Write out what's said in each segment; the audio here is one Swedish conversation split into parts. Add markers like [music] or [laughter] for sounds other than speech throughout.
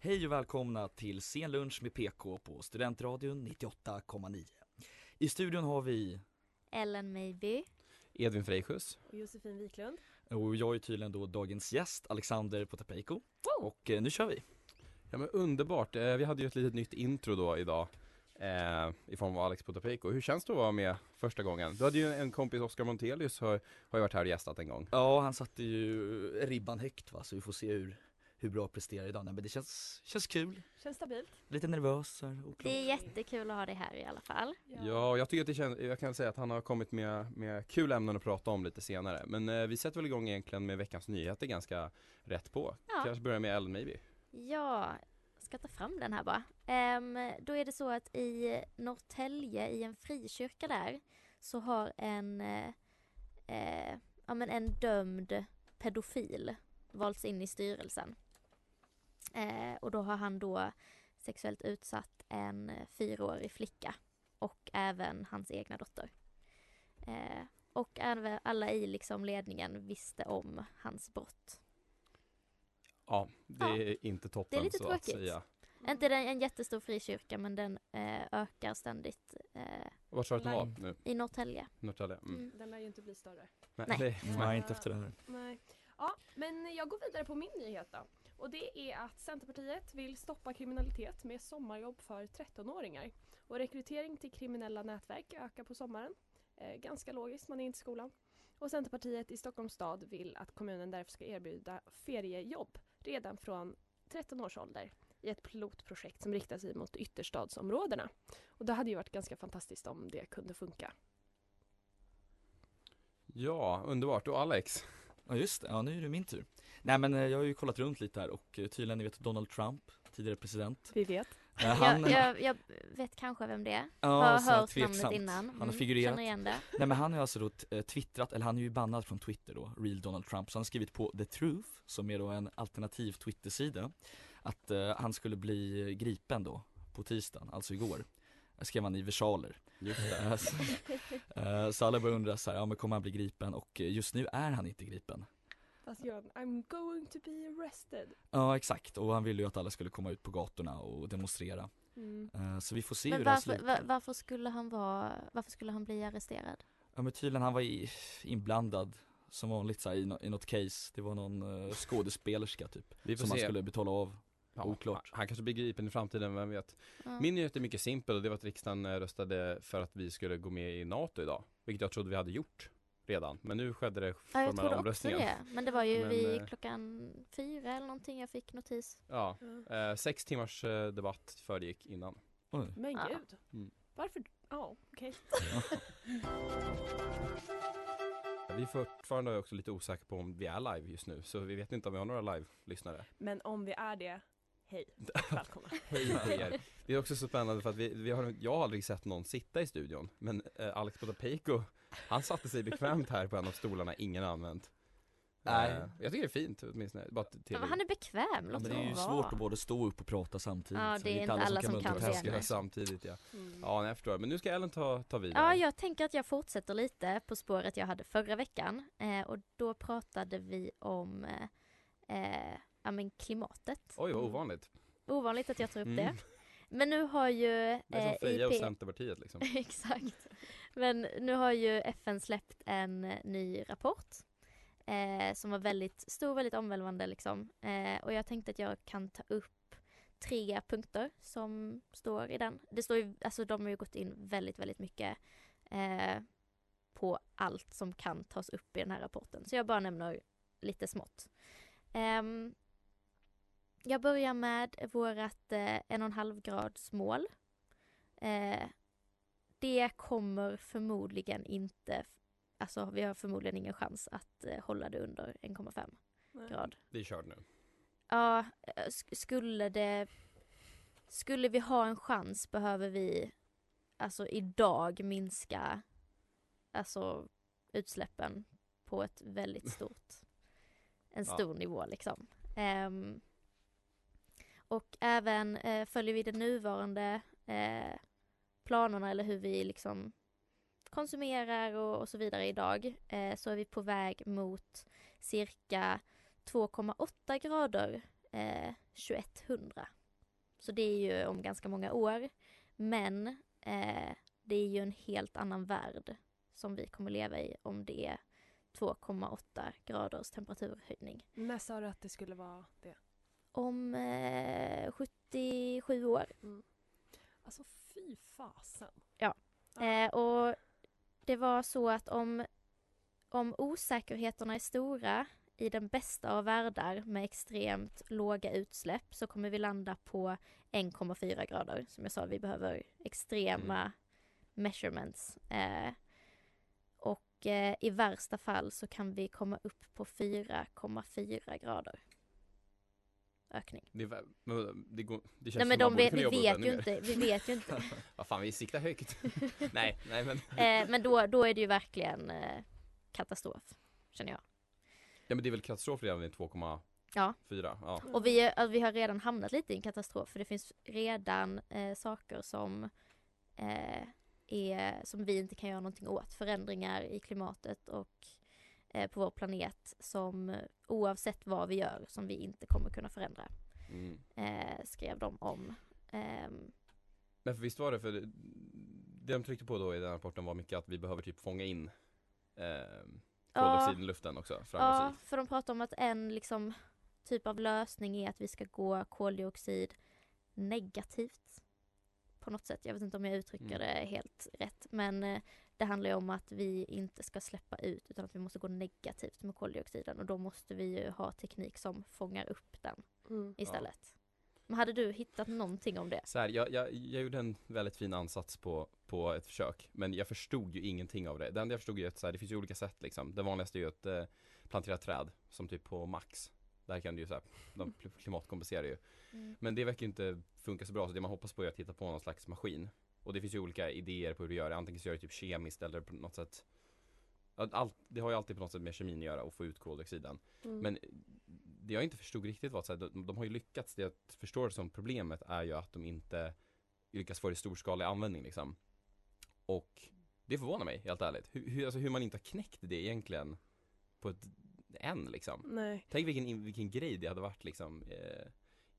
Hej och välkomna till Scenlunch med PK på Studentradion 98,9. I studion har vi Ellen Maybe Edvin Frejkus. Och Josefin Wiklund. och jag är tydligen då dagens gäst, Alexander Potapeiko. Och eh, nu kör vi! Ja men underbart, Eh, vi hade ju ett litet nytt intro då idag eh, i form av Alex Potapeiko. Hur känns det att vara med första gången? Du hade ju en kompis, Oscar Montelius, har, har ju varit här och gästat en gång. Ja, han satte ju ribban högt va, så vi får se hur, hur bra presterar idag. Nej men det känns, känns kul, Känns stabilt. lite nervös här. Det är jättekul att ha dig här i alla fall. Ja, och jag tycker att det känns, jag kan säga att han har kommit med, med kul ämnen att prata om lite senare. Men eh, vi sätter väl igång egentligen med veckans nyheter ganska rätt på. Ja. Kanske börja med Ellen maybe. Jag ska ta fram den här bara. Ehm, då är det så att i Norrtälje, i en frikyrka där, så har en, eh, eh, ja, men en dömd pedofil valts in i styrelsen. Eh, och då har han då sexuellt utsatt en fyraårig flicka och även hans egna dotter. Eh, och även alla i liksom ledningen visste om hans brott. Ja, det Ja. är inte toppen Det är lite så att tråkigt. säga. Inte den, en jättestor frikyrka men den eh, ökar ständigt eh, Vart sa du att den var nu? i Norrtälje. Norrtälje? Mm. Mm. Den lär ju inte bli större. Nej, Nej. Nej, inte efter det här. Nej. Ja, men jag går vidare på min nyhet då. Och det är att Centerpartiet vill stoppa kriminalitet med sommarjobb för 13-åringar. Och rekrytering till kriminella nätverk ökar på sommaren. Eh, ganska logiskt, man är inte i skolan. Och Centerpartiet i Stockholms stad vill att kommunen därför ska erbjuda feriejobb redan från 13 års ålder i ett pilotprojekt som riktar sig mot ytterstadsområdena. Och det hade ju varit ganska fantastiskt om det kunde funka. Ja, underbart. Och Alex? Ja just det, ja nu är det min tur. Nej men eh, jag har ju kollat runt lite här och eh, tydligen ni vet Donald Trump, tidigare president. Vi vet. Eh, han, jag, jag, jag vet kanske vem det är. Ja, har hört namnet tveksamt. innan. Han har figurerat. Känner igen det. Nej men han har alltså då twittrat, eller han är ju bannad från Twitter då, Real Donald Trump, så han har skrivit på The Truth, som är då en alternativ Twitter-sida, att eh, han skulle bli gripen då på tisdagen, alltså igår. Det skrev han i versaler. Just Eh, så, eh, så alla börjar undra så här, ja men kommer han bli gripen? Och eh, just nu är han inte gripen. Fast Göran, I'm going to be arrested. Ja exakt, och han ville ju att alla skulle komma ut på gatorna och demonstrera. Mm. Så vi får se Men hur det varför, slutar. var, varför skulle han vara, varför skulle han bli arresterad? Ja men tydligen han var i, inblandad som vanligt så här, i, nå- i något case, det var någon uh, skådespelerska typ Vi får Som han se. skulle betala av, Ja, oklart Han kanske blir gripen i framtiden, vem vet. Ja. Min nyhet är mycket simpel och det var att riksdagen eh, röstade för att vi skulle gå med i NATO idag. Vilket jag trodde vi hade gjort redan. Men nu skedde det Ja, jag formella trodde också omröstningen. det. Men det var ju Men, vid eh, klockan fyra eller någonting jag fick notis. Ja, eh, sex timmars eh, debatt föregick innan. Oj. Men Ja. gud. Mm. Varför? Ja, okej. [laughs] Vi är fortfarande också lite osäkra på om vi är live just nu. Så vi vet inte om vi har några live-lyssnare. Men om vi är det, hej. [laughs] Välkomna. Hej er. Det är också så spännande för att vi, vi har, jag har aldrig sett någon sitta i studion. Men eh, Alex Potapeiko, han satte sig bekvämt här på en av stolarna ingen använt. Nej. Eh, jag tycker det är fint åtminstone. Bara till, Ja, men han är bekväm, Ja, låt men det är ju svårt att både stå upp och prata samtidigt Ja, så det är inte alla som kan multitaska. det. göra samtidigt ja. Mm. Ja, nej, jag förstår. Men nu ska Ellen ta, ta vidare. Ja, jag tänker att jag fortsätter lite på spåret jag hade förra veckan. Eh, och då pratade vi om eh, eh, ja, men klimatet. Oj, vad ovanligt. Ovanligt att jag tar upp Mm. det. Men nu har ju Det är som eh, Freja och IP Centerpartiet liksom. [laughs] Exakt. Men nu har ju FN släppt en eh, ny rapport eh, som var väldigt stor, väldigt omvälvande liksom. Eh, och jag tänkte att jag kan ta upp tre punkter som står i den. Det står ju, alltså de har ju gått in väldigt, väldigt mycket eh, på allt som kan tas upp i den här rapporten. Så jag bara nämner lite smått. Ehm, jag börjar med vårat eh, en och en halv grads mål. Eh, det kommer förmodligen inte, alltså vi har förmodligen ingen chans att eh, hålla det under 1,5 Nej. grad. Det är kört nu. Ja, eh, sk- skulle det, skulle vi ha en chans behöver vi alltså idag minska alltså utsläppen på ett väldigt stort, en Ja. stor nivå liksom. Ehm, och även eh, följer vi de nuvarande eh, planerna eller hur vi liksom konsumerar och, och så vidare idag eh, så är vi på väg mot cirka 2,8 grader eh, 2100. Så det är ju om ganska många år. Men eh, det är ju en helt annan värld som vi kommer leva i om det är 2,8 graders temperaturhöjning. När sa du att det skulle vara det? Om eh, 77 år. Alltså fy fasen. Ja. Eh, och det var så att om, om osäkerheterna är stora i den bästa av världar med extremt låga utsläpp så kommer vi landa på 1,4 grader. Som jag sa, vi behöver extrema measurements. Eh, och eh, i värsta fall så kan vi komma upp på 4,4 grader ökning. Det, är men det, går, det känns Nej men som de, borde vi, vet ju inte, vi vet ju inte. [laughs] Vad fan, vi siktar högt. [laughs] nej, nej men. Eh, men då, då är det ju verkligen eh, katastrof, känner jag. Ja men det är väl katastrof redan vid 2,4? Ja. Ja. Och vi, alltså, vi har redan hamnat lite i en katastrof för det finns redan eh, saker som, eh, är, som vi inte kan göra någonting åt. Förändringar i klimatet och eh, på vår planet som eh, oavsett vad vi gör som vi inte kommer kunna förändra. Mm. Eh, skrev de om. Ehm, Men för visst var det för det, de tryckte på då i den här rapporten var mycket att vi behöver typ fånga in eh, koldioxid i luften också Ja, för de pratar om att en liksom, typ av lösning är att vi ska gå koldioxid negativt. På något sätt. Jag vet inte om jag uttrycker Mm. det helt rätt. Men eh, det handlar ju om att vi inte ska släppa ut utan att vi måste gå negativt med koldioxiden. Och då måste vi ju ha teknik som fångar upp den Mm. istället. Men hade du hittat någonting om det? Så här, jag, jag, jag gjorde en väldigt fin ansats på, på ett försök Men jag förstod ju ingenting av det Det enda jag förstod är att så här, det finns ju olika sätt liksom Det vanligaste är ju att eh, plantera träd Som typ på max Där kan du ju så här, de [laughs] klimatkompenserar ju Mm. Men det verkar ju inte funka så bra så det man hoppas på är att hitta på någon slags maskin Och det finns ju olika idéer på hur du gör det Antingen så gör du typ kemiskt eller på något sätt allt, Det har ju alltid på något sätt med kemin att göra och få ut koldioxiden Mm. Men det jag inte förstod riktigt var att så här, de, de har ju lyckats, det jag förstår som problemet är ju att de inte lyckas få det i storskalig användning liksom. Och det förvånar mig helt ärligt, hur, hur, alltså, hur man inte har knäckt det egentligen på ett, än liksom. Nej. Tänk vilken, vilken grej det hade varit liksom eh,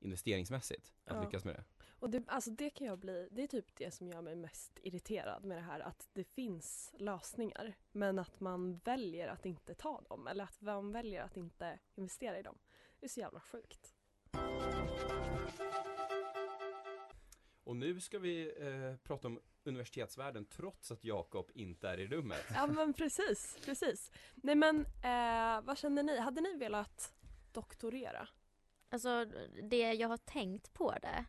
investeringsmässigt att Ja. lyckas med det. Och det, alltså det kan jag bli, det är typ det som gör mig mest irriterad med det här att det finns lösningar men att man väljer att inte ta dem eller att man väljer att inte investera i dem. Det är så jävla sjukt. Och nu ska vi eh, prata om universitetsvärlden trots att Jakob inte är i rummet. Ja men precis, precis. Nej men eh, vad känner ni? Hade ni velat doktorera? Alltså det jag har tänkt på det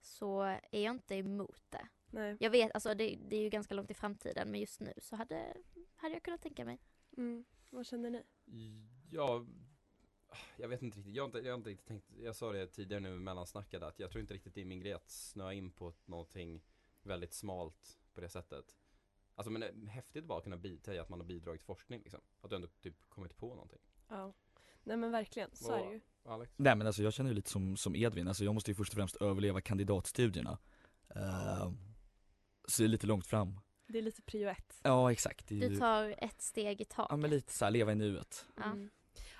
så är jag inte emot det. Nej. Jag vet, alltså det, det är ju ganska långt i framtiden men just nu så hade, hade jag kunnat tänka mig. Mm. Vad känner ni? Ja, jag vet inte riktigt. Jag har inte, jag har inte riktigt tänkt, jag sa det tidigare nu i mellansnacket att jag tror inte riktigt det är min grej att snöa in på någonting väldigt smalt på det sättet. Alltså men eh, häftigt bara att kunna bidra, att man har bidragit till forskning liksom. Att du ändå typ kommit på någonting. Ja. Nej men verkligen, så är det ju. Alex? Nej men alltså jag känner ju lite som, som Edvin, alltså jag måste ju först och främst överleva kandidatstudierna uh, Så det är lite långt fram Det är lite prio ett. Ja exakt, Du tar ett steg i taget. ja men lite såhär, leva i nuet Ja. Mm.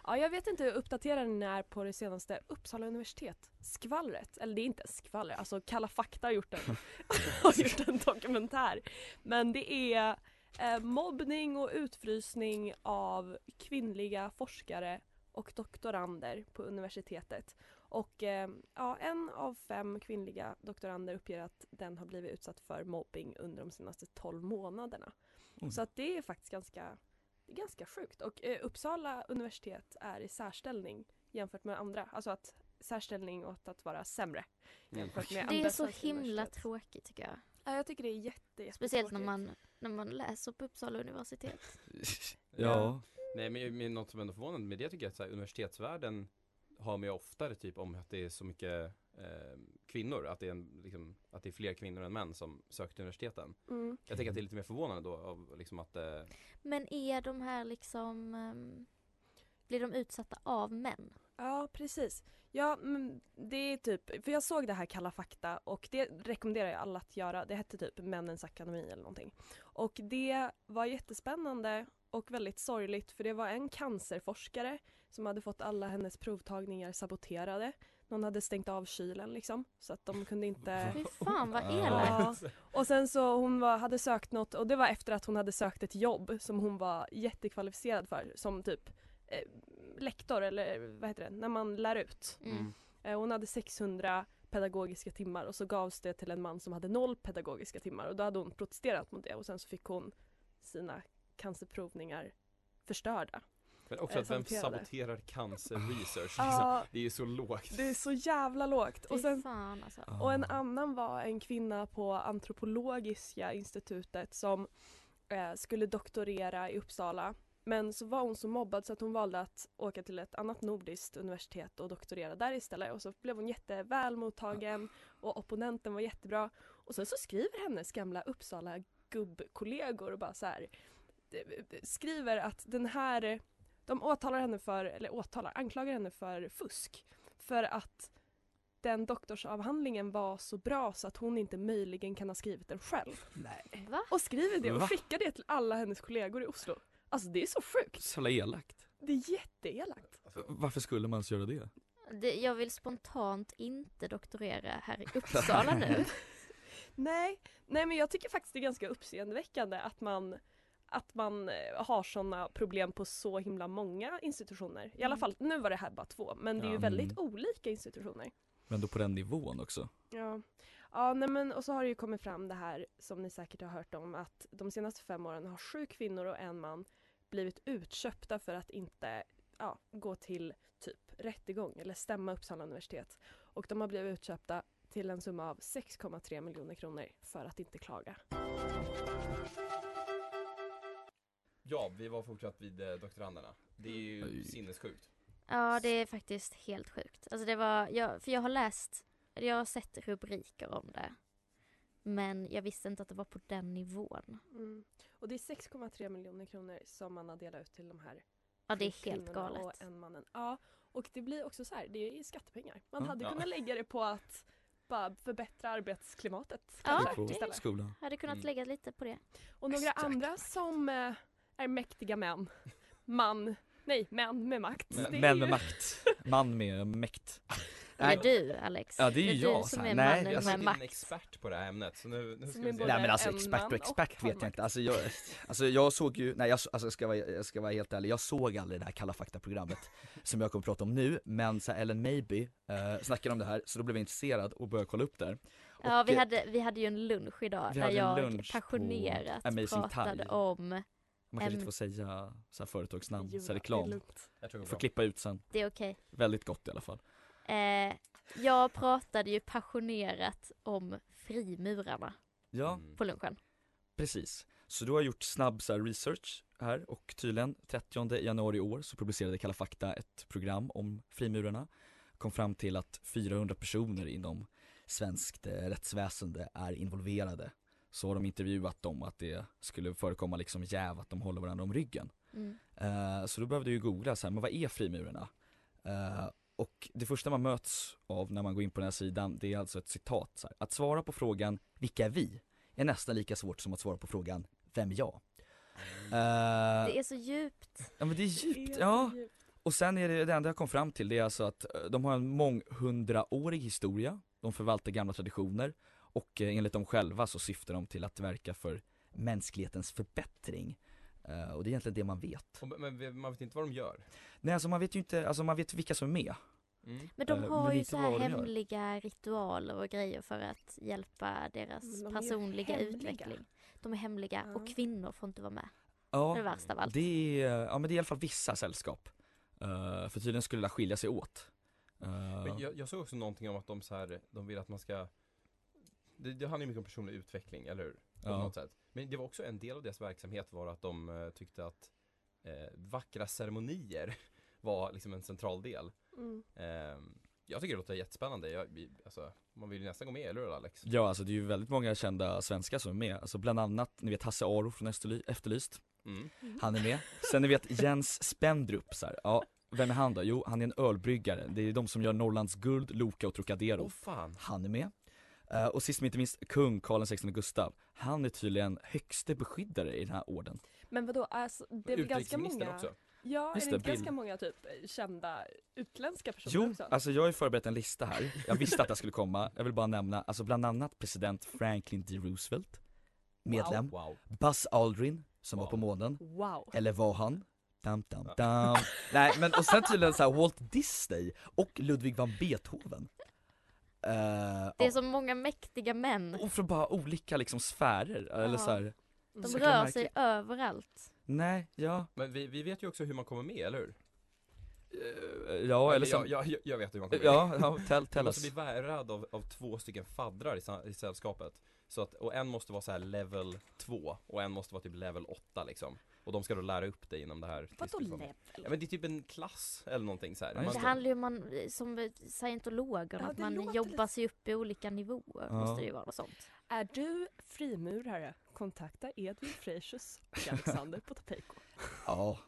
Ja, jag vet inte hur uppdaterad ni är på det senaste Uppsala universitet skvallret. Eller det är inte skvaller, alltså Kalla fakta har gjort en, [laughs] [laughs] har gjort en dokumentär. Men det är eh, mobbning och utfrysning av kvinnliga forskare och doktorander på universitetet. Och eh, ja, en av fem kvinnliga doktorander uppger att den har blivit utsatt för mobbing under de senaste 12 månaderna. Oj. Så att det är faktiskt ganska, är ganska sjukt. Och eh, Uppsala universitet är i särställning jämfört med andra. Alltså att särställning åt att vara sämre. Mm. jämfört med Det är andra så himla tråkigt tycker jag. Ja, jag tycker det är jätte, Speciellt när man, när man läser på Uppsala universitet. [laughs] Ja, Nej men, men något som ändå förvånar med det tycker jag att så här, universitetsvärlden har man ju oftare typ om att det är så mycket eh, kvinnor, att det, är en, liksom, att det är fler kvinnor än män som söker till universiteten. Mm. Jag tänker att det är lite mer förvånande då av liksom att eh, Men är de här liksom, ehm, blir de utsatta av män? Ja, precis. Ja, men det är typ, för jag såg det här Kalla fakta och det rekommenderar jag alla att göra. Det hette typ Männens akademi eller någonting. Och det var jättespännande och väldigt sorgligt för det var en cancerforskare som hade fått alla hennes provtagningar saboterade. Någon hade stängt av kylen liksom så att de kunde inte [laughs] Fy fan vad elakt. Ja. Och sen så hon var, hade sökt något och det var efter att hon hade sökt ett jobb som hon var jättekvalificerad för som typ eh, lektor eller vad heter det, när man lär ut. Mm. Eh, hon hade 600 pedagogiska timmar och så gavs det till en man som hade noll pedagogiska timmar och då hade hon protesterat mot det och sen så fick hon sina cancerprovningar förstörda. Men också Eh, att vem saboterade. saboterar cancer research? Liksom. Ja, Det är ju så lågt. det är så jävla lågt. Och sen fan alltså. Och en annan var en kvinna på antropologiska institutet som eh, skulle doktorera i Uppsala. Men så var hon så mobbad så att hon valde att åka till ett annat nordiskt universitet och doktorera där istället. Och så blev hon jätteväl mottagen och opponenten var jättebra. Och sen så skriver hennes gamla Uppsala gubbkollegor och bara så här eh, skriver att den här de åtalar henne för, eller åtalar, anklagar henne för fusk. För att den doktorsavhandlingen var så bra så att hon inte möjligen kan ha skrivit den själv. Va? Och skriver det och Va? skickar det till alla hennes kollegor i Oslo. Alltså det är så sjukt. så elakt. Det är jätteelakt. Varför skulle man ens göra det? Det, jag vill spontant inte doktorera här i [laughs] Uppsala nu. Nej, nej men jag tycker faktiskt det är ganska uppseendeväckande att man att man eh, har sådana problem på så himla många institutioner. I alla fall, nu var det här bara två, men det är ju Ja. väldigt Mm. olika institutioner. Men då på den nivån också. Ja, ja nej men och så har det ju kommit fram det här som ni säkert har hört om att de senaste fem åren har sju kvinnor och en man blivit utköpta för att inte ja, gå till typ rättegång eller stämma Uppsala universitet. Och de har blivit utköpta till en summa av 6,3 miljoner kronor för att inte klaga. Ja, vi var fortsatt vid eh, doktoranderna. Det är ju Oj. sinnessjukt. Ja, det är faktiskt helt sjukt. Alltså det var, jag, för jag har läst, jag har sett rubriker om det. Men jag visste inte att det var på den nivån. Mm. Och det är 6,3 miljoner kronor som man har delat ut till de här Ja, det är helt galet. Och en mannen. Ja, och det blir också så här, det är skattepengar. Man hade Ja. kunnat lägga det på att bara förbättra arbetsklimatet. Ja, det- skolan. Hade kunnat Mm. lägga lite på det. Och några Exakt. andra som eh, är mäktiga män. Man, nej, män med makt. M- är Män ju- med makt. Man med mäkt. Det är du Alex. Ja, det är ju du jag, som så här, är nej, mannen Jag med är en makt. expert på det här ämnet, så nu, nu ska Som vi är se. Nej men alltså expert och expert och vet jag inte. Alltså jag, alltså jag såg ju, nej jag, alltså jag ska, vara, jag ska vara helt ärlig, jag såg aldrig det här Kalla fakta-programmet [laughs] som jag kommer att prata om nu, men så här, Ellen Maybe eh, snackade om det här, så då blev jag intresserad och började kolla upp det här. Ja, vi eh, hade, vi hade ju en lunch idag där jag passionerat pratade Thai. om, Man kanske inte får säga så här företagsnamn, Jo, så det här är reklam. Jag tror Får klippa ut sen. det är okej. Väldigt gott i alla fall. Eh, jag pratade ju passionerat om frimurarna Ja, Mm. på lunchen. precis. Så du har gjort snabb så här, research här och tydligen 30 januari i år så publicerade Kalla fakta ett program om frimurarna. Kom fram till att 400 personer inom svenskt eh, rättsväsende är involverade. Så har de intervjuat dem att det skulle förekomma liksom jäv, att de håller varandra om ryggen. Mm. Eh, så då behövde jag ju googla så här, men vad är frimurarna? Eh, och det första man möts av när man går in på den här sidan, det är alltså ett citat så här. Att svara på frågan, vilka är vi? Är nästan lika svårt som att svara på frågan, vem är jag? Eh, Det är så djupt. Ja men det är djupt, Det är ja. djupt. Och sen är det, det enda jag kom fram till det är alltså att de har en månghundraårig historia, de förvaltar gamla traditioner och eh, enligt dem själva så syftar de till att verka för mänsklighetens förbättring. Eh, och det är egentligen det man vet. Men man vet inte vad de gör. Nej alltså man vet ju inte, alltså man vet vilka som är med. Mm. Men de Eh, har men ju så här hemliga ritualer och grejer för att hjälpa deras de personliga utveckling. De är hemliga Ja. och kvinnor får inte vara med. Ja, Det är det värsta av allt. det är, ja men det är i alla fall vissa sällskap. Eh, för tydligen skulle det skilja sig åt. Men jag, jag såg också någonting om att de så här, de vill att man ska Det, det handlar ju mycket om personlig utveckling, eller hur? På Ja. något sätt. Men det var också en del av deras verksamhet var att de eh, tyckte att eh, vackra ceremonier [laughs] var liksom en central del. Mm. Ehm, jag tycker det låter jättespännande. Jag, alltså, man vill ju nästan gå med, eller hur Alex? Ja, alltså det är ju väldigt många kända svenskar som är med. Alltså bland annat, ni vet Hasse Aro från Efterly- Efterlyst. Mm. Han är med. Sen ni vet Jens Spendrup så här. ja, vem är han då? Jo, han är en ölbryggare. Det är de som gör Norrlands guld, Loka och Trocadero. Åh fan. Han är med. Eh, och sist men inte minst kung Karl XVI Gustav. Han är tydligen högste beskyddare i den här orden. Men vadå, alltså, det är väl ganska många... också. Ja, Just är det, inte ganska många typ kända utländska personer Jo, också? alltså jag har ju förberett en lista här. Jag visste att det skulle komma. Jag vill bara nämna, alltså bland annat president Franklin D. Roosevelt. Medlem. Wow. Buzz Aldrin, som Wow. var på månen. Wow. Eller var han? Dam, dam, dam. Nej men och sen tydligen så här Walt Disney och Ludwig van Beethoven. Eh, Det är ja. så många mäktiga män. Och från bara olika liksom sfärer, eller Ja. så här. De så rör sig märka- överallt. Nej, ja, Men vi, vi vet ju också hur man kommer med, eller hur? eh, ja eller jag, som, jag, jag, jag vet hur man kommer ja, med. ja, tell, Man tell måste us. bli värvad av, av två stycken faddrar i, i sällskapet. Så att, och en måste vara så här level 2 och en måste vara typ level 8 liksom. Och de ska då lära upp dig inom det här. Vadå level? Ja men det är typ en klass eller någonting så här. Det handlar ju om man, som scientologerna, Ja, att man jobbar sig upp i olika nivåer. Ja. Måste det ju vara sånt. Är du frimurare? Kontakta Edvin Frejsius och Alexander Potapeiko. [laughs] Ja,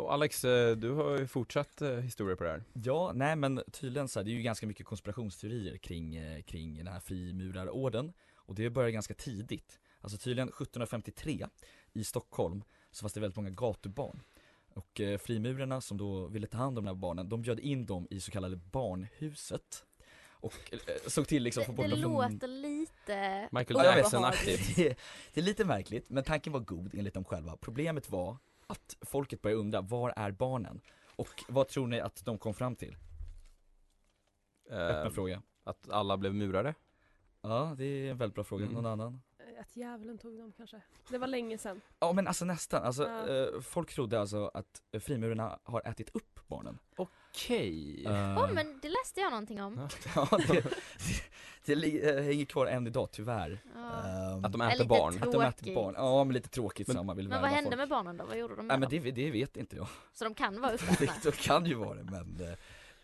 Och Alex, eh, du har ju fortsatt eh, historia på det här. Ja, nej men tydligen så här, det är ju ganska mycket konspirationsteorier kring, eh, kring den här frimurarorden och det börjar ganska tidigt. Alltså tydligen 1753 i Stockholm så fanns det väldigt många gatubarn. Och eh, frimurarna som då ville ta hand om de här barnen, de bjöd in dem i så kallade barnhuset. Och eh, såg till liksom att få bort det dem från låter lite Michael Ja, Jackson-aktigt. det, [laughs] det är lite märkligt, men tanken var god enligt dem själva. Problemet var att folket började undra, var är barnen? Och vad tror ni att de kom fram till? Öppna Eh, fråga. att alla blev murare. Ja, det är en väldigt bra fråga. Mm. Någon annan? Eh, Att djävulen tog dem kanske. Det var länge sedan. Ja men alltså nästan, alltså Ja. eh, folk trodde alltså att frimurarna har ätit upp barnen. Okej. Eh, Åh men det läste jag någonting om. ja, [laughs] det, det, det eh, hänger kvar än idag tyvärr. Ja. Ehm, Att de äter barn. att de äter tråkigt. barn, ja men lite tråkigt Men- så man vill Men vad hände folk. med barnen då? Vad gjorde de Nej med men dem? det, det vet inte jag. Så de kan vara [laughs] Det, uppätna? det kan ju vara det men det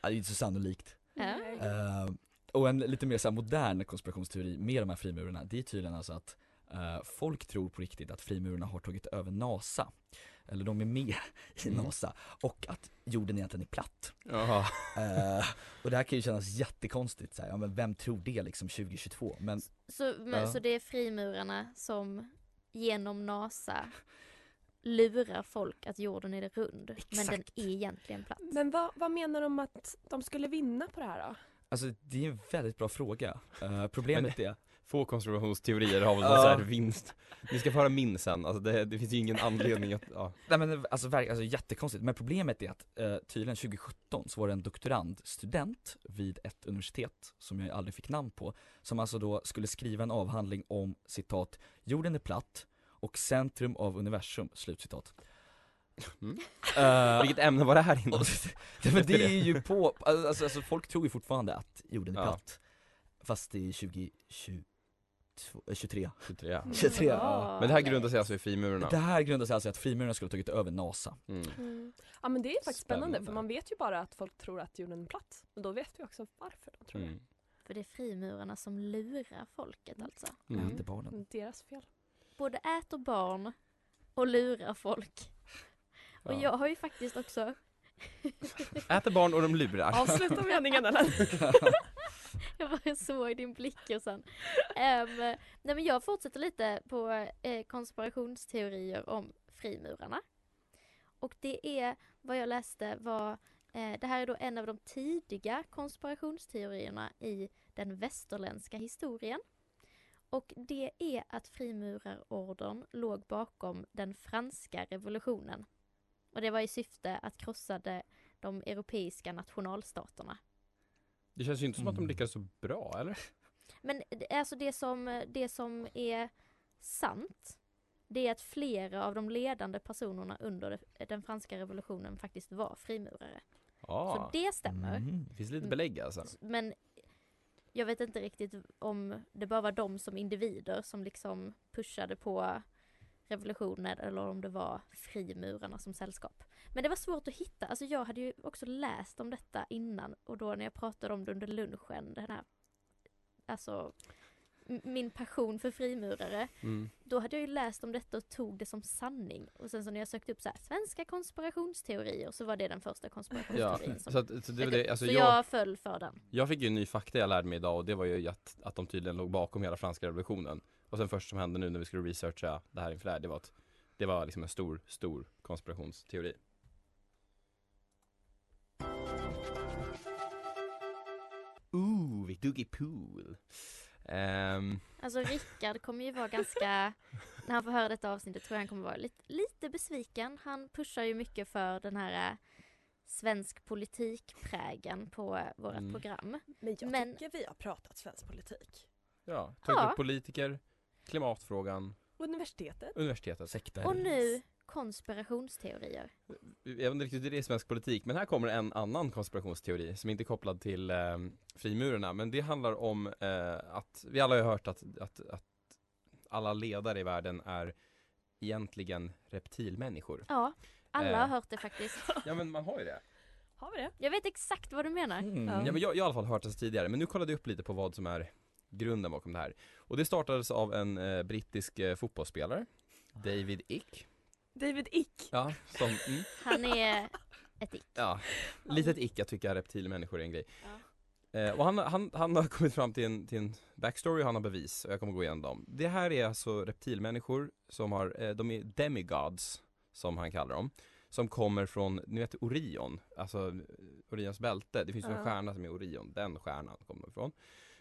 är inte så sannolikt. Ja. Eh, och en lite mer så här modern konspirationsteori med de här frimurarna, det är tydligen alltså att eh, folk tror på riktigt att frimurarna har tagit över NASA. Eller de är med i Mm. NASA. Och att jorden egentligen är platt. Jaha. Eh, och det här kan ju kännas jättekonstigt, så här, ja men vem tror det liksom 2022? Men Så, men, Ja. så det är frimurarna som genom NASA lurar folk att jorden är rund, men den Exakt. är egentligen platt. Men vad, vad menar de att de skulle vinna på det här då? Alltså det är en väldigt bra fråga. Eh, [laughs] problemet är, Få konspirationsteorier har väl någon så här vinst. Ni ska få höra min sen, alltså det, det finns ju ingen anledning att, ja. [laughs] nej men alltså, verk- alltså jättekonstigt, men problemet är att eh, tydligen 2017 så var det en doktorandstudent vid ett universitet som jag aldrig fick namn på, som alltså då skulle skriva en avhandling om citat, jorden är platt och centrum av universum, slutcitat. Mm. Eh, [laughs] Vilket ämne var det här och, [laughs] det, men det är ju på, alltså, alltså folk tror ju fortfarande att jorden är Ja. platt Fast det är 2023 23 23, ja. [laughs] 23 ja. Ja, Men det här grundar sig alltså i frimurarna? Det här grundar sig alltså i att frimurarna skulle ha tagit över NASA Mm. Ja men det är faktiskt spännande, Spännande. för man vet ju bara att folk tror att jorden är platt. Och då vet vi också varför de tror Mm. För det är frimurarna som lurar folket alltså. det. Mm. Inte barnen Det Deras fel. Både äter barn och lurar folk. Och Ja. jag har ju faktiskt också [laughs] Äter barn och de lurar. Avsluta meningen eller? [laughs] Jag bara såg din blick och sen. Ehm, nej men jag fortsätter lite på eh, konspirationsteorier om frimurarna. Och det är vad jag läste var, eh, det här är då en av de tidiga konspirationsteorierna i den västerländska historien. Och det är att frimurarordern låg bakom den franska revolutionen. Och det var i syfte att krossa de, de europeiska nationalstaterna. Det känns ju inte som att de Mm. lyckades så bra, eller? Men det- alltså det som, det som är sant det är att flera av de ledande personerna under den franska revolutionen faktiskt var frimurare. Ja, Så det stämmer. Mm. det finns lite belägg alltså. Men jag vet inte riktigt om det bara var de som individer som liksom pushade på revolutioner eller om det var frimurarna som sällskap. Men det var svårt att hitta, alltså jag hade ju också läst om detta innan och då när jag pratade om det under lunchen, den här, alltså min passion för frimurare, Mm. då hade jag ju läst om detta och tog det som sanning. Och sen så när jag sökte upp så här, svenska konspirationsteorier så var det den första Ja, konspirationsteorin som så, att, så det, det, alltså så jag, jag föll för den. jag fick ju en ny fakta jag lärde mig idag och det var ju att, att de tydligen låg bakom hela franska revolutionen. Och sen först som hände nu när vi skulle researcha det här inför det här, det var att det var liksom en stor, stor konspirationsteori. Ooh, Victory Pool. Ehm, Alltså Rickard kommer ju vara ganska, när han får höra detta avsnittet tror jag han kommer vara lite, lite besviken. Han pushar ju mycket för den här eh, svensk politikprägen på vårt Mm. program. Men jag Men- tycker vi har pratat svensk politik. ja, tagit Ja. upp politiker, klimatfrågan, Universitetet. universitetet. Sekter. Och nu konspirationsteorier. Jag vet inte riktigt hur det är i svensk politik, men här kommer en annan konspirationsteori som inte är kopplad till eh, frimurarna, men det handlar om eh, att vi alla har ju hört att, att, att alla ledare i världen är egentligen reptilmänniskor. Ja, alla Eh. har hört det faktiskt. [laughs] Ja men man har ju det. Har vi det? Jag vet exakt vad du menar. Mm. Ja. Ja men jag, jag har i alla fall hört det tidigare, men nu kollade jag upp lite på vad som är grunden bakom det här. Och det startades av en eh, brittisk eh, fotbollsspelare, David Ick. David Ick. Ja, som, mm, Han är ett ick. Ja, litet ick att tycka reptilmänniskor är en grej. Ja. Eh, och han, han, han har kommit fram till en, till en backstory och han har bevis och jag kommer gå igenom dem. Det här är alltså reptilmänniskor som har, eh, de är demigods som han kallar dem. Som kommer från, ni vet Orion, alltså eh, Orions bälte. Det finns ju en Ja. stjärna som är Orion, den stjärnan kommer de ifrån.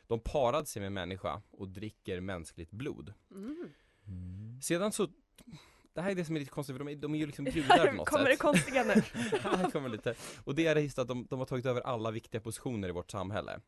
De parade sig med en människa och dricker mänskligt blod. Mm. Mm. Sedan så, det här är det som är lite konstigt för de är, de är ju liksom [laughs] gudar på något Kommer sätt. det konstiga nu? [laughs] Här kommer lite. Och det är just att de, de har tagit över alla viktiga positioner i vårt samhälle.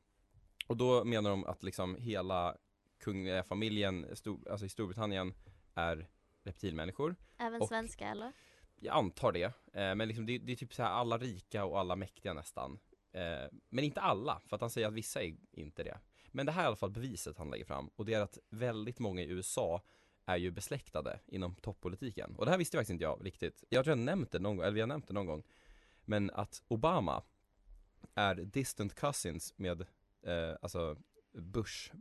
Och då menar de att liksom hela kungliga familjen, stor, alltså i Storbritannien, är reptilmänniskor. Även Och- svenska eller? Jag antar det. Eh, men liksom det, det är typ så här alla rika och alla mäktiga nästan. Eh, men inte alla, för att han säger att vissa är inte det. Men det här är i alla fall beviset han lägger fram. Och det är att väldigt många i USA är ju besläktade inom toppolitiken. Och det här visste faktiskt inte jag riktigt. Jag tror jag nämnt det någon gång, eller vi har nämnt det någon gång. Men att Obama är distant cousins med, eh, alltså Bush,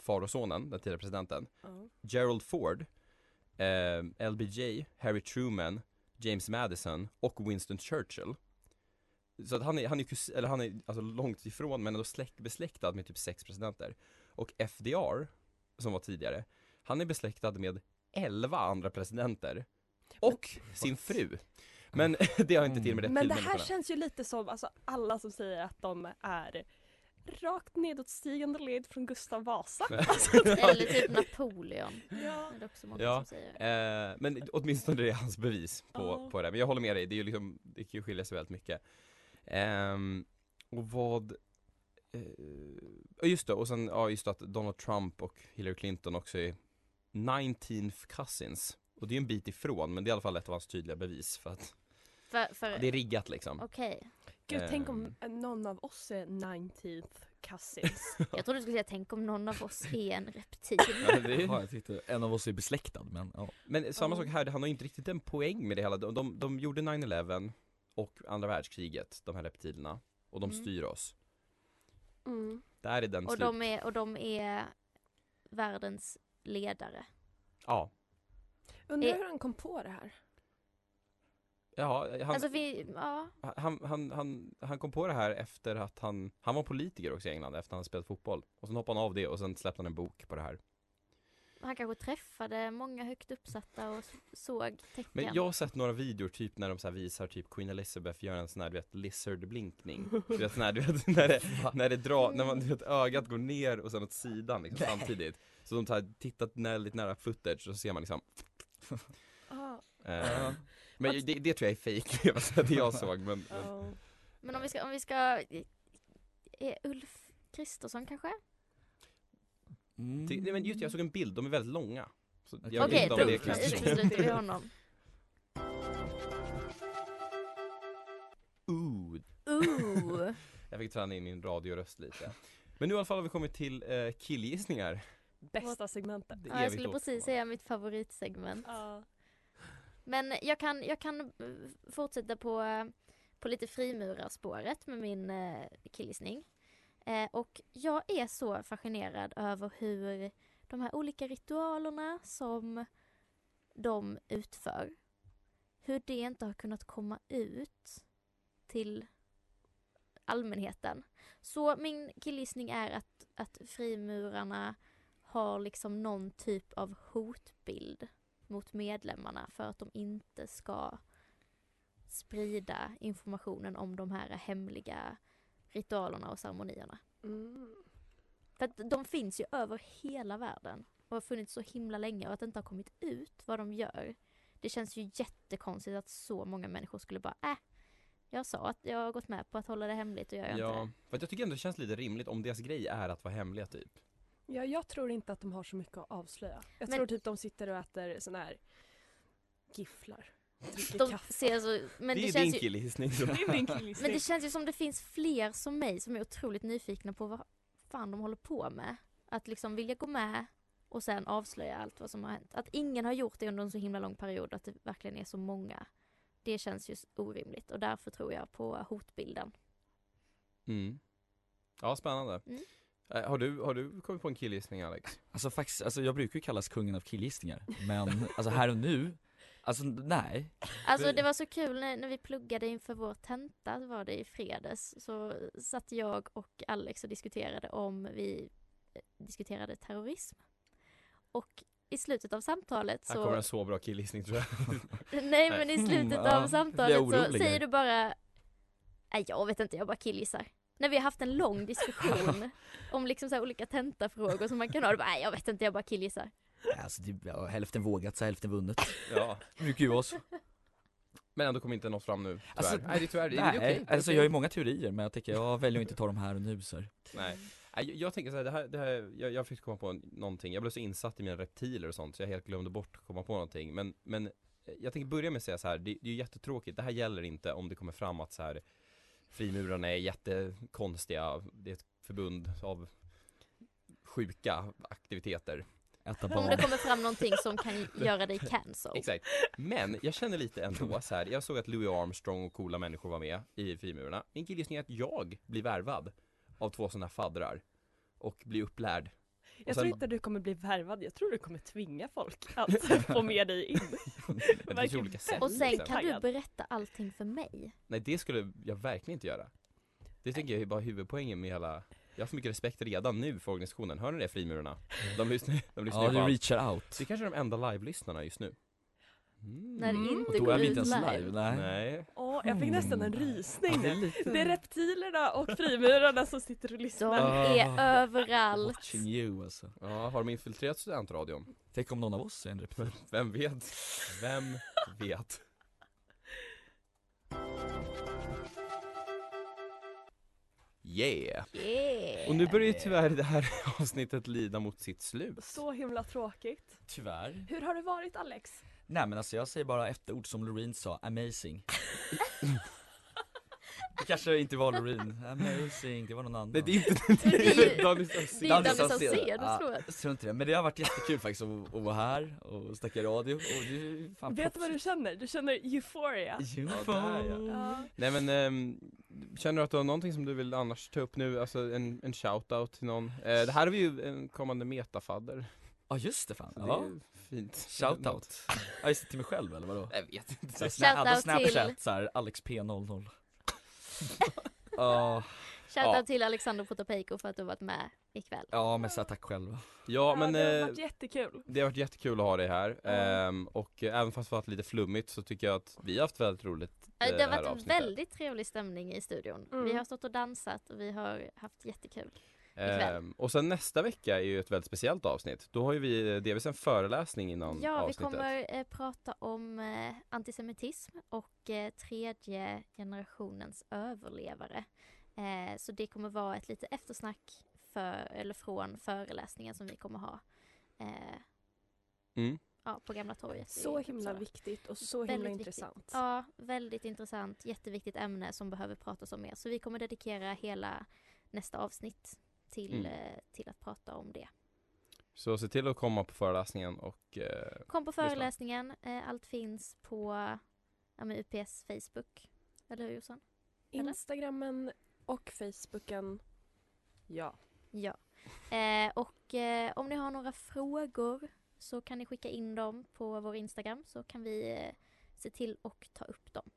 far och sonen, den tidigare presidenten. Ja. Gerald Ford, eh, LBJ, Harry Truman, James Madison och Winston Churchill. Så att han är, han är, kus, eller han är alltså långt ifrån men ändå släkt, besläktad med typ sex presidenter. Och FDR, som var tidigare, han är besläktad med 11 andra presidenter. Och sin fru. Men [laughs] det har inte till med Men det här känns ju lite som alltså, alla som säger att de är rakt nedåtstigande led från Gustav Vasa. [laughs] Alltså, det- Eller typ Napoleon. Ja. Det är också många Ja, som säger. eh, men åtminstone det är hans bevis på, Ja. på det. Men jag håller med dig, det är ju liksom, det kan ju skilja sig väldigt mycket. Ehm, och vad, eh, just det, och sen, ja just det att Donald Trump och Hillary Clinton också är 19th cousins. Och det är en bit ifrån, men det är i alla fall ett av hans tydliga bevis för att För, för, det är riggat liksom. Okej. Gud, tänk Ehm. om någon av oss är 19th cousins. [laughs] Jag trodde du skulle säga tänk om någon av oss är en reptil. [laughs] Ja, det är, Ja, jag tyckte en av oss är besläktad men ja. Men samma sak här, han har ju inte riktigt en poäng med det hela. De, de, de gjorde 9-11 och andra världskriget, de här reptilerna. Och de Mm. styr oss. Mm. Där är den Och slut. de är, och de är världens ledare. Ja. Undrar Eh. hur han kom på det här. Ja, han, Alltså vi, ja. han, han, han, han kom på det här efter att han, han var politiker också i England efter att han spelat fotboll. Och sen hoppade han av det och sen släppte han en bok på det här. Han kanske träffade många högt uppsatta och såg tecken. Men jag har sett några videor typ när de så här visar typ Queen Elizabeth gör en sån här du vet lizard-blinkning. Du vet sån här, du vet [laughs] när det, när det drar, när man, du vet ögat går ner och sen åt sidan liksom samtidigt. Så de tar, tittat när, lite nära footage och så ser man liksom Ah, eh, Men det, det tror jag är fake, [laughs] det jag såg men ja. Men om vi ska, om vi ska är Ulf Kristersson kanske? Mm. Nej, men just jag såg en bild, de är väldigt långa. Okej, om då utesluter vi [laughs] honom. Ooh. Ooh. [laughs] Jag fick träna in min radioröst lite. Men nu i alla fall har vi kommit till eh, killgissningar. Bästa segmentet. Ja, jag skulle precis säga mitt favoritsegment. Ja. Men jag kan, jag kan eh, fortsätta på, eh, på lite frimurarspåret med min eh, killgissning. Eh, och jag är så fascinerad över hur de här olika ritualerna som de utför, hur det inte har kunnat komma ut till allmänheten. Så min killgissning är att, att frimurarna har liksom någon typ av hotbild mot medlemmarna för att de inte ska sprida informationen om de här hemliga ritualerna och ceremonierna. Mm. För att de finns ju över hela världen och har funnits så himla länge och att det inte har kommit ut vad de gör. Det känns ju jättekonstigt att så många människor skulle bara äh, jag sa att jag har gått med på att hålla det hemligt och gör jag Ja, inte för att jag tycker ändå det känns lite rimligt om deras grej är att vara hemliga typ. Ja, jag tror inte att de har så mycket att avslöja. Jag Men- tror typ de sitter och äter sån här gifflar. De ser så, men det det, är din känns ju, [laughs] min killgissning. [laughs] men det känns ju som det finns fler som mig som är otroligt nyfikna på vad fan de håller på med. Att liksom vilja gå med och sen avslöja allt vad som har hänt. Att ingen har gjort det under en så himla lång period, att det verkligen är så många. Det känns ju orimligt och därför tror jag på hotbilden. Mm. Ja, spännande. Mm. Eh, har, du, har du kommit på en killgissning Alex? Alltså faktiskt, alltså jag brukar ju kallas kungen av killgissningar Men alltså här och nu, alltså nej Alltså Det- var så kul när, när vi pluggade inför vår tenta, var det i fredags, så satt jag och Alex och diskuterade om vi eh, diskuterade terrorism. Och i slutet av samtalet Här kommer så, en så bra killgissning tror jag. [laughs] nej men i slutet Mm, av samtalet så säger du bara, nej jag vet inte, jag bara killgissar. När vi har haft en lång diskussion om liksom så här olika tentafrågor som man kan ha, du bara, nej jag vet inte, jag bara killgissar. Alltså det, ja, hälften vågat så hälften vunnet ja. Brukar ju så Men ändå kommer inte något fram nu, tyvärr. Alltså, nej, det är tyvärr, det är Nej, okej. det är alltså jag har ju många teorier men jag tänker jag väljer att inte ta dem här och nu så här. Nej. Nej, jag- Jag tänker så här, det här, det här jag, jag fick komma på någonting, jag blev så insatt i mina reptiler och sånt så jag helt glömde bort att komma på någonting men, men eh, jag tänker börja med att säga så här, det, det är ju jättetråkigt, det här gäller inte om det kommer fram att så här frimurarna är jättekonstiga, det är ett förbund av sjuka aktiviteter. Äta Om det kommer fram någonting som kan [laughs] göra dig cancel. Exakt. Men jag känner lite ändå så här. jag såg att Louis Armstrong och coola människor var med i frimurarna. Min killgissning är att jag blir värvad av två sådana faddrar och blir upplärd. Jag sen- tror inte du kommer bli värvad, jag tror du kommer tvinga folk att [laughs] få med dig in. Det finns [laughs] olika sätt. Och sen kan du berätta allting för mig. Nej det skulle jag verkligen inte göra. Det tänker jag är bara huvudpoängen med hela jag har så mycket respekt redan nu för organisationen, hör ni det frimurarna? De lyssnar, de lyssnar Ja ju du på allt. reachar out Det kanske är de enda live-lyssnarna just nu. Mm. När det inte Och då är vi inte ens live. live, nej, Nej. Åh, jag fick nästan en rysning Ja, det är reptilerna och frimurarna som sitter och De lyssnar. Ah. är överallt. Watching you alltså Ja, har de infiltrerat studentradion? Tänk om någon av oss är en reptil [laughs] Vem vet? Vem vet? Yeah! Yeah. Och nu börjar ju tyvärr det här [laughs] avsnittet lida mot sitt slut. Så himla tråkigt. Tyvärr Hur har det varit Alex? Nej men alltså jag säger bara ett ord som Loreen sa, amazing [laughs] Det kanske inte var Loreen, amazing, det var någon annan Nej det är inte Det är Danny Det är Saucedo. Danny Saucedo, tror inte det, men det har varit jättekul faktiskt att, att vara här och snacka radio och det är fan Vet du vad du känner? Du känner euphoria. där, ja. Ja. Nej men, ehm, känner du att du har någonting som du vill annars ta upp nu? Alltså en, en shout-out till någon? Eh, det här är ju en kommande metafadder. Ja just det fan, det ja. Fint. Shoutout Ja just det, till mig själv eller vadå? Jag vet inte. Så Shoutout sna- Snapchat till- såhär, AlexP00 [laughs] Ja, Shoutout Ja. till Alexander Potapeiko för att du har varit med ikväll. ja men så tack själv Ja men det har eh, varit jättekul. det har varit jättekul att ha dig här. Ehm, och eh, även fast det varit lite flummigt så tycker jag att vi har haft väldigt roligt Ja, eh, Det har varit en väldigt trevlig stämning i studion. Mm. Vi har stått och dansat och vi har haft jättekul. Ehm, och sen nästa vecka är ju ett väldigt speciellt avsnitt. Då har ju vi eh, delvis en föreläsning innan Ja, vi avsnittet. kommer eh, prata om eh, antisemitism och eh, tredje generationens överlevare. Eh, så det kommer vara ett lite eftersnack för, eller från föreläsningen som vi kommer ha. Eh, Mm. ja, på Gamla torget. Så himla viktigt och så Väldigt himla viktigt. intressant. Ja, väldigt intressant, jätteviktigt ämne som behöver pratas om mer. Så vi kommer dedikera hela nästa avsnitt till, Mm. eh, till att prata om det. Så se till att komma på föreläsningen och eh, Kom på föreläsningen, eh, allt finns på ja, men UPS Facebook. Eller hur Jossan? Instagrammen och Facebooken. Ja. Ja. Eh, och eh, om ni har några frågor så kan ni skicka in dem på vår Instagram så kan vi eh, se till och ta upp dem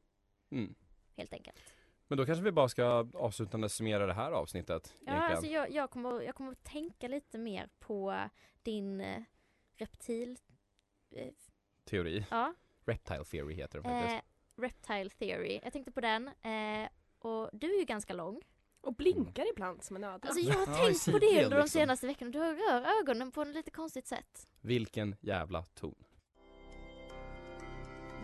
Mm. helt enkelt. Men då kanske vi bara ska avslutande summera det här avsnittet Ja, egentligen. alltså jag, jag, kommer, jag kommer att tänka lite mer på din eh, reptil... Eh, Teori. ja, Reptile theory heter den faktiskt. eh, reptile theory. Jag tänkte på den. Eh, och du är ju ganska lång. Och blinkar ibland som en ödla. Alltså jag har [laughs] Ja, tänkt på det under de senaste veckorna. Du rör ögonen på ett lite konstigt sätt. Vilken jävla ton.